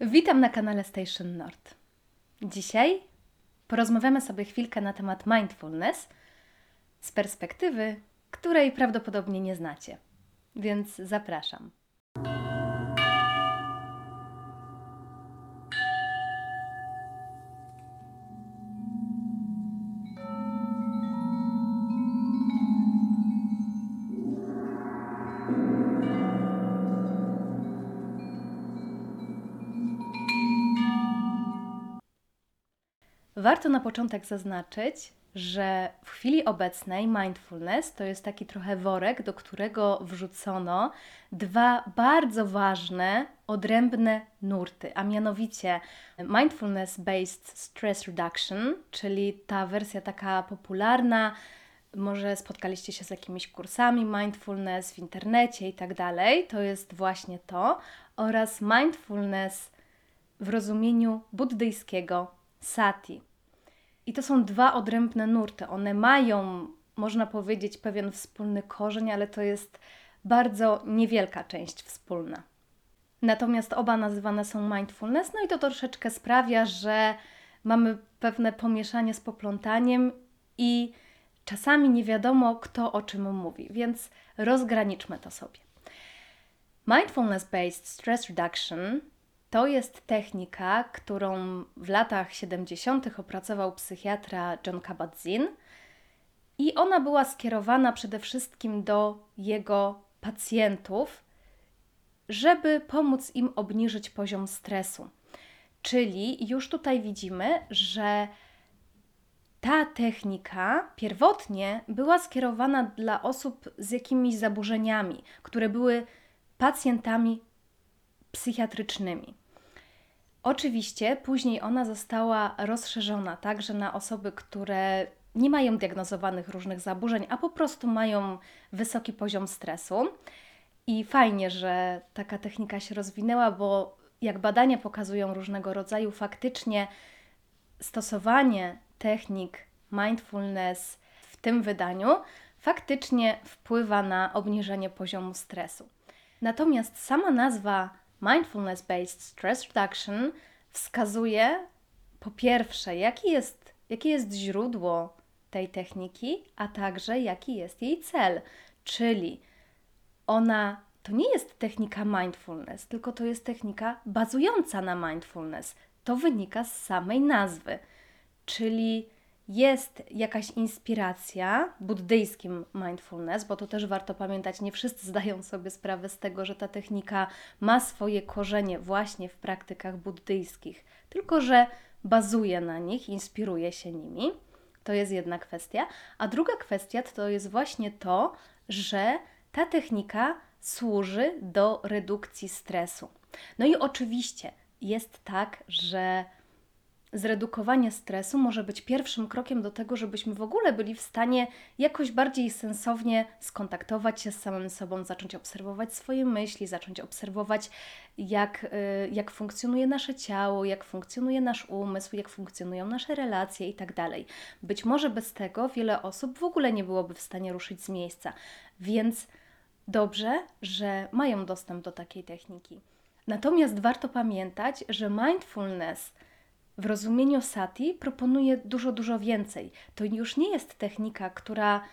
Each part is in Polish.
Witam na kanale Station Nord. Dzisiaj porozmawiamy sobie chwilkę na temat mindfulness z perspektywy, której prawdopodobnie nie znacie. Więc zapraszam. Warto na początek zaznaczyć, że w chwili obecnej mindfulness to jest taki trochę worek, do którego wrzucono dwa bardzo ważne, odrębne nurty, a mianowicie mindfulness based stress reduction, czyli ta wersja taka popularna, może spotkaliście się z jakimiś kursami mindfulness w internecie i tak dalej, to jest właśnie to, oraz mindfulness w rozumieniu buddyjskiego sati. I to są dwa odrębne nurty. One mają, można powiedzieć, pewien wspólny korzeń, ale to jest bardzo niewielka część wspólna. Natomiast oba nazywane są mindfulness, no i to troszeczkę sprawia, że mamy pewne pomieszanie z poplątaniem i czasami nie wiadomo, kto o czym mówi, więc rozgraniczmy to sobie. Mindfulness based stress reduction to jest technika, którą w latach 70. opracował psychiatra John Kabat-Zinn i ona była skierowana przede wszystkim do jego pacjentów, żeby pomóc im obniżyć poziom stresu. Czyli już tutaj widzimy, że ta technika pierwotnie była skierowana dla osób z jakimiś zaburzeniami, które były pacjentami psychiatrycznymi. Oczywiście później ona została rozszerzona także na osoby, które nie mają diagnozowanych różnych zaburzeń, a po prostu mają wysoki poziom stresu. I fajnie, że taka technika się rozwinęła, bo jak badania pokazują różnego rodzaju, faktycznie stosowanie technik mindfulness w tym wydaniu faktycznie wpływa na obniżenie poziomu stresu. Natomiast sama nazwa Mindfulness Based Stress Reduction wskazuje po pierwsze, jaki jest, jakie jest źródło tej techniki, a także jaki jest jej cel. Czyli ona to nie jest technika mindfulness, tylko to jest technika bazująca na mindfulness. To wynika z samej nazwy. Czyli jest jakaś inspiracja buddyjskim mindfulness, bo to też warto pamiętać, nie wszyscy zdają sobie sprawę z tego, że ta technika ma swoje korzenie właśnie w praktykach buddyjskich, tylko że bazuje na nich, inspiruje się nimi. To jest jedna kwestia. A druga kwestia to jest właśnie to, że ta technika służy do redukcji stresu. No i oczywiście jest tak, że zredukowanie stresu może być pierwszym krokiem do tego, żebyśmy w ogóle byli w stanie jakoś bardziej sensownie skontaktować się z samym sobą, zacząć obserwować swoje myśli, zacząć obserwować, jak, y, jak funkcjonuje nasze ciało, jak funkcjonuje nasz umysł, jak funkcjonują nasze relacje itd. Tak być może bez tego wiele osób w ogóle nie byłoby w stanie ruszyć z miejsca, więc dobrze, że mają dostęp do takiej techniki. Natomiast warto pamiętać, że mindfulness w rozumieniu sati proponuje dużo, dużo więcej. To już nie jest technika, która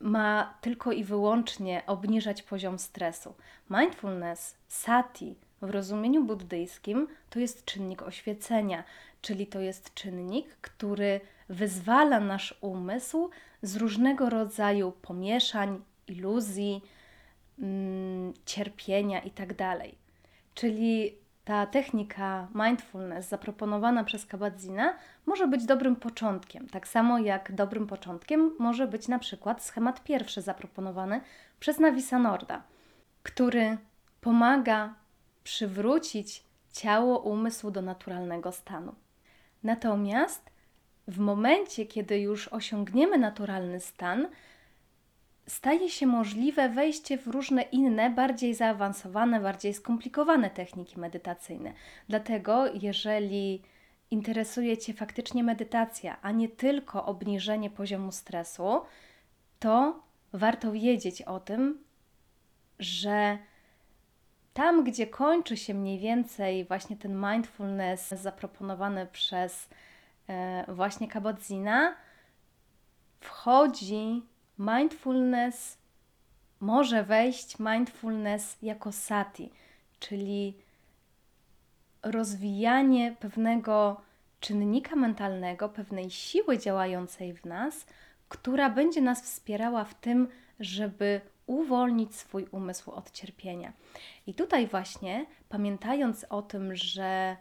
ma tylko i wyłącznie obniżać poziom stresu. Mindfulness, sati w rozumieniu buddyjskim to jest czynnik oświecenia, czyli to jest czynnik, który wyzwala nasz umysł z różnego rodzaju pomieszań, iluzji, mm, cierpienia itd. Tak czyli ta technika mindfulness zaproponowana przez Kabat-Zina może być dobrym początkiem, tak samo jak dobrym początkiem może być na przykład schemat pierwszy zaproponowany przez Navisa Norda, który pomaga przywrócić ciało, umysł do naturalnego stanu. Natomiast w momencie, kiedy już osiągniemy naturalny stan, staje się możliwe wejście w różne inne, bardziej zaawansowane, bardziej skomplikowane techniki medytacyjne. Dlatego, jeżeli interesuje Cię faktycznie medytacja, a nie tylko obniżenie poziomu stresu, to warto wiedzieć o tym, że tam, gdzie kończy się mniej więcej właśnie ten mindfulness zaproponowany przez e, właśnie Kabat-Zina, wchodzi mindfulness, może wejść mindfulness jako sati, czyli rozwijanie pewnego czynnika mentalnego, pewnej siły działającej w nas, która będzie nas wspierała w tym, żeby uwolnić swój umysł od cierpienia. I tutaj właśnie, pamiętając o tym, że,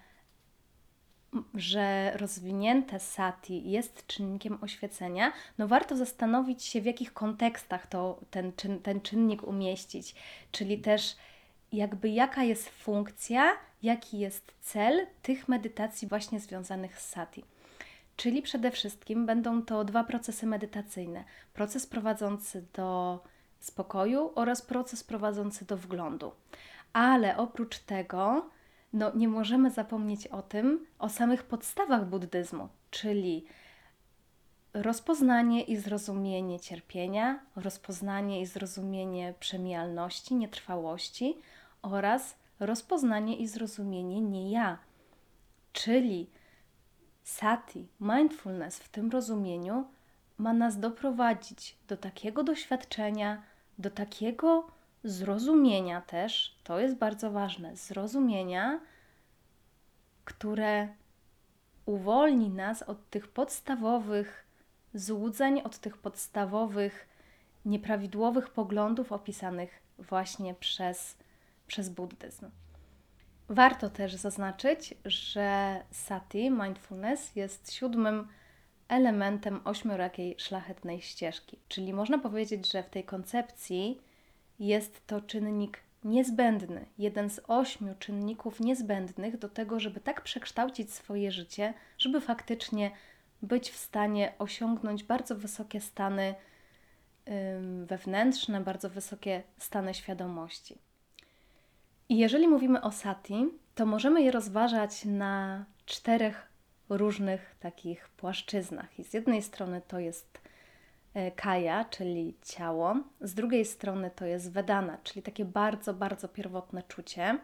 że rozwinięte sati jest czynnikiem oświecenia, no warto zastanowić się, w jakich kontekstach to ten, czyn, ten czynnik umieścić, czyli też jakby jaka jest funkcja, jaki jest cel tych medytacji właśnie związanych z sati. Czyli przede wszystkim będą to dwa procesy medytacyjne: proces prowadzący do spokoju oraz proces prowadzący do wglądu. Ale oprócz tego, no, nie możemy zapomnieć o tym, o samych podstawach buddyzmu, czyli rozpoznanie i zrozumienie cierpienia, rozpoznanie i zrozumienie przemijalności, nietrwałości oraz rozpoznanie i zrozumienie nie ja. Czyli sati, mindfulness w tym rozumieniu ma nas doprowadzić do takiego doświadczenia, do takiego zrozumienia też, to jest bardzo ważne, zrozumienia, które uwolni nas od tych podstawowych złudzeń, od tych podstawowych nieprawidłowych poglądów opisanych właśnie przez, przez buddyzm. Warto też zaznaczyć, że sati, mindfulness, jest siódmym elementem ośmiorakiej szlachetnej ścieżki. Czyli można powiedzieć, że w tej koncepcji jest to czynnik niezbędny, jeden z ośmiu czynników niezbędnych do tego, żeby tak przekształcić swoje życie, żeby faktycznie być w stanie osiągnąć bardzo wysokie stany wewnętrzne, bardzo wysokie stany świadomości. I jeżeli mówimy o sati, to możemy je rozważać na czterech różnych takich płaszczyznach. I z jednej strony to jest kaja, czyli ciało, z drugiej strony to jest vedana, czyli takie bardzo, bardzo pierwotne czucie.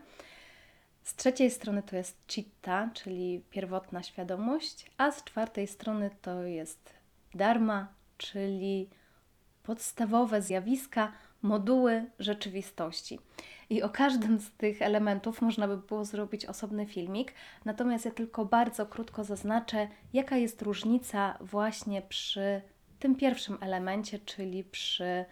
Z trzeciej strony to jest chitta, czyli pierwotna świadomość, a z czwartej strony to jest dharma, czyli podstawowe zjawiska, moduły rzeczywistości. I o każdym z tych elementów można by było zrobić osobny filmik, natomiast ja tylko bardzo krótko zaznaczę, jaka jest różnica właśnie przy tym pierwszym elemencie, czyli przy,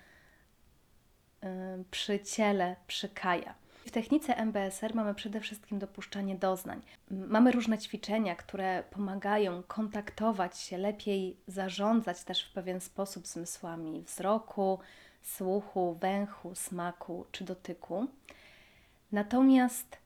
yy, przy ciele, przy kaja. W technice MBSR mamy przede wszystkim dopuszczanie doznań. Mamy różne ćwiczenia, które pomagają kontaktować się, lepiej zarządzać też w pewien sposób zmysłami wzroku, słuchu, węchu, smaku czy dotyku. Natomiast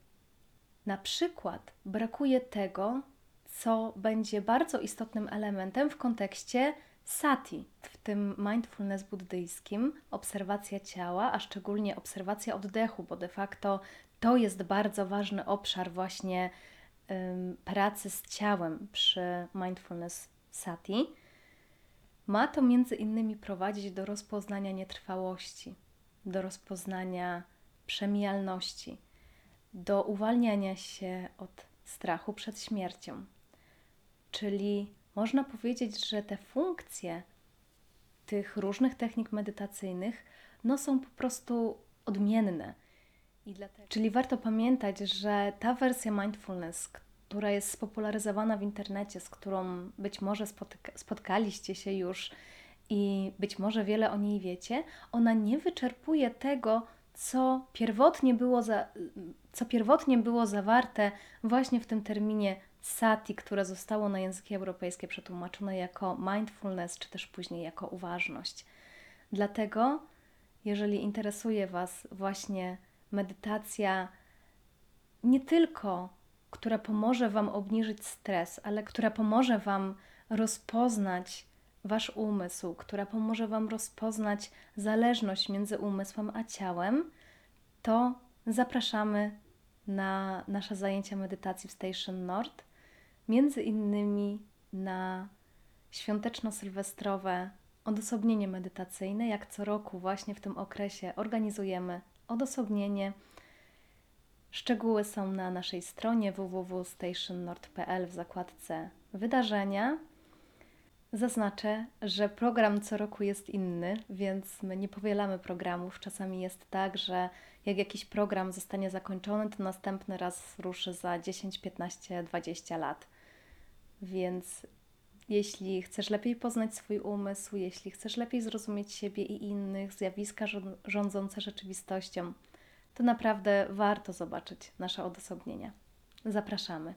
na przykład brakuje tego, co będzie bardzo istotnym elementem w kontekście sati, w tym mindfulness buddyjskim, obserwacja ciała, a szczególnie obserwacja oddechu, bo de facto to jest bardzo ważny obszar właśnie pracy z ciałem przy mindfulness sati. Ma to między innymi prowadzić do rozpoznania nietrwałości, do rozpoznania przemijalności, do uwalniania się od strachu przed śmiercią. Czyli można powiedzieć, że te funkcje tych różnych technik medytacyjnych no, są po prostu odmienne. Dlatego... Czyli warto pamiętać, że ta wersja mindfulness, która jest spopularyzowana w internecie, z którą być może spotyka, spotkaliście się już i być może wiele o niej wiecie, ona nie wyczerpuje tego, co pierwotnie było, za, co pierwotnie było zawarte właśnie w tym terminie sati, które zostało na języki europejskie przetłumaczone jako mindfulness, czy też później jako uważność. Dlatego, jeżeli interesuje Was właśnie medytacja, nie tylko która pomoże Wam obniżyć stres, ale która pomoże Wam rozpoznać Wasz umysł, która pomoże Wam rozpoznać zależność między umysłem a ciałem, to zapraszamy na nasze zajęcia medytacji w Station Nord, między innymi na świąteczno-sylwestrowe odosobnienie medytacyjne. Jak co roku, właśnie w tym okresie organizujemy odosobnienie Szczegóły są na naszej stronie www.stationnord.pl w zakładce Wydarzenia. Zaznaczę, że program co roku jest inny, więc my nie powielamy programów. Czasami jest tak, że jak jakiś program zostanie zakończony, to następny raz ruszy za 10, 15, 20 lat. Więc jeśli chcesz lepiej poznać swój umysł, jeśli chcesz lepiej zrozumieć siebie i innych, zjawiska rząd- rządzące rzeczywistością, to naprawdę warto zobaczyć nasze odosobnienia. Zapraszamy.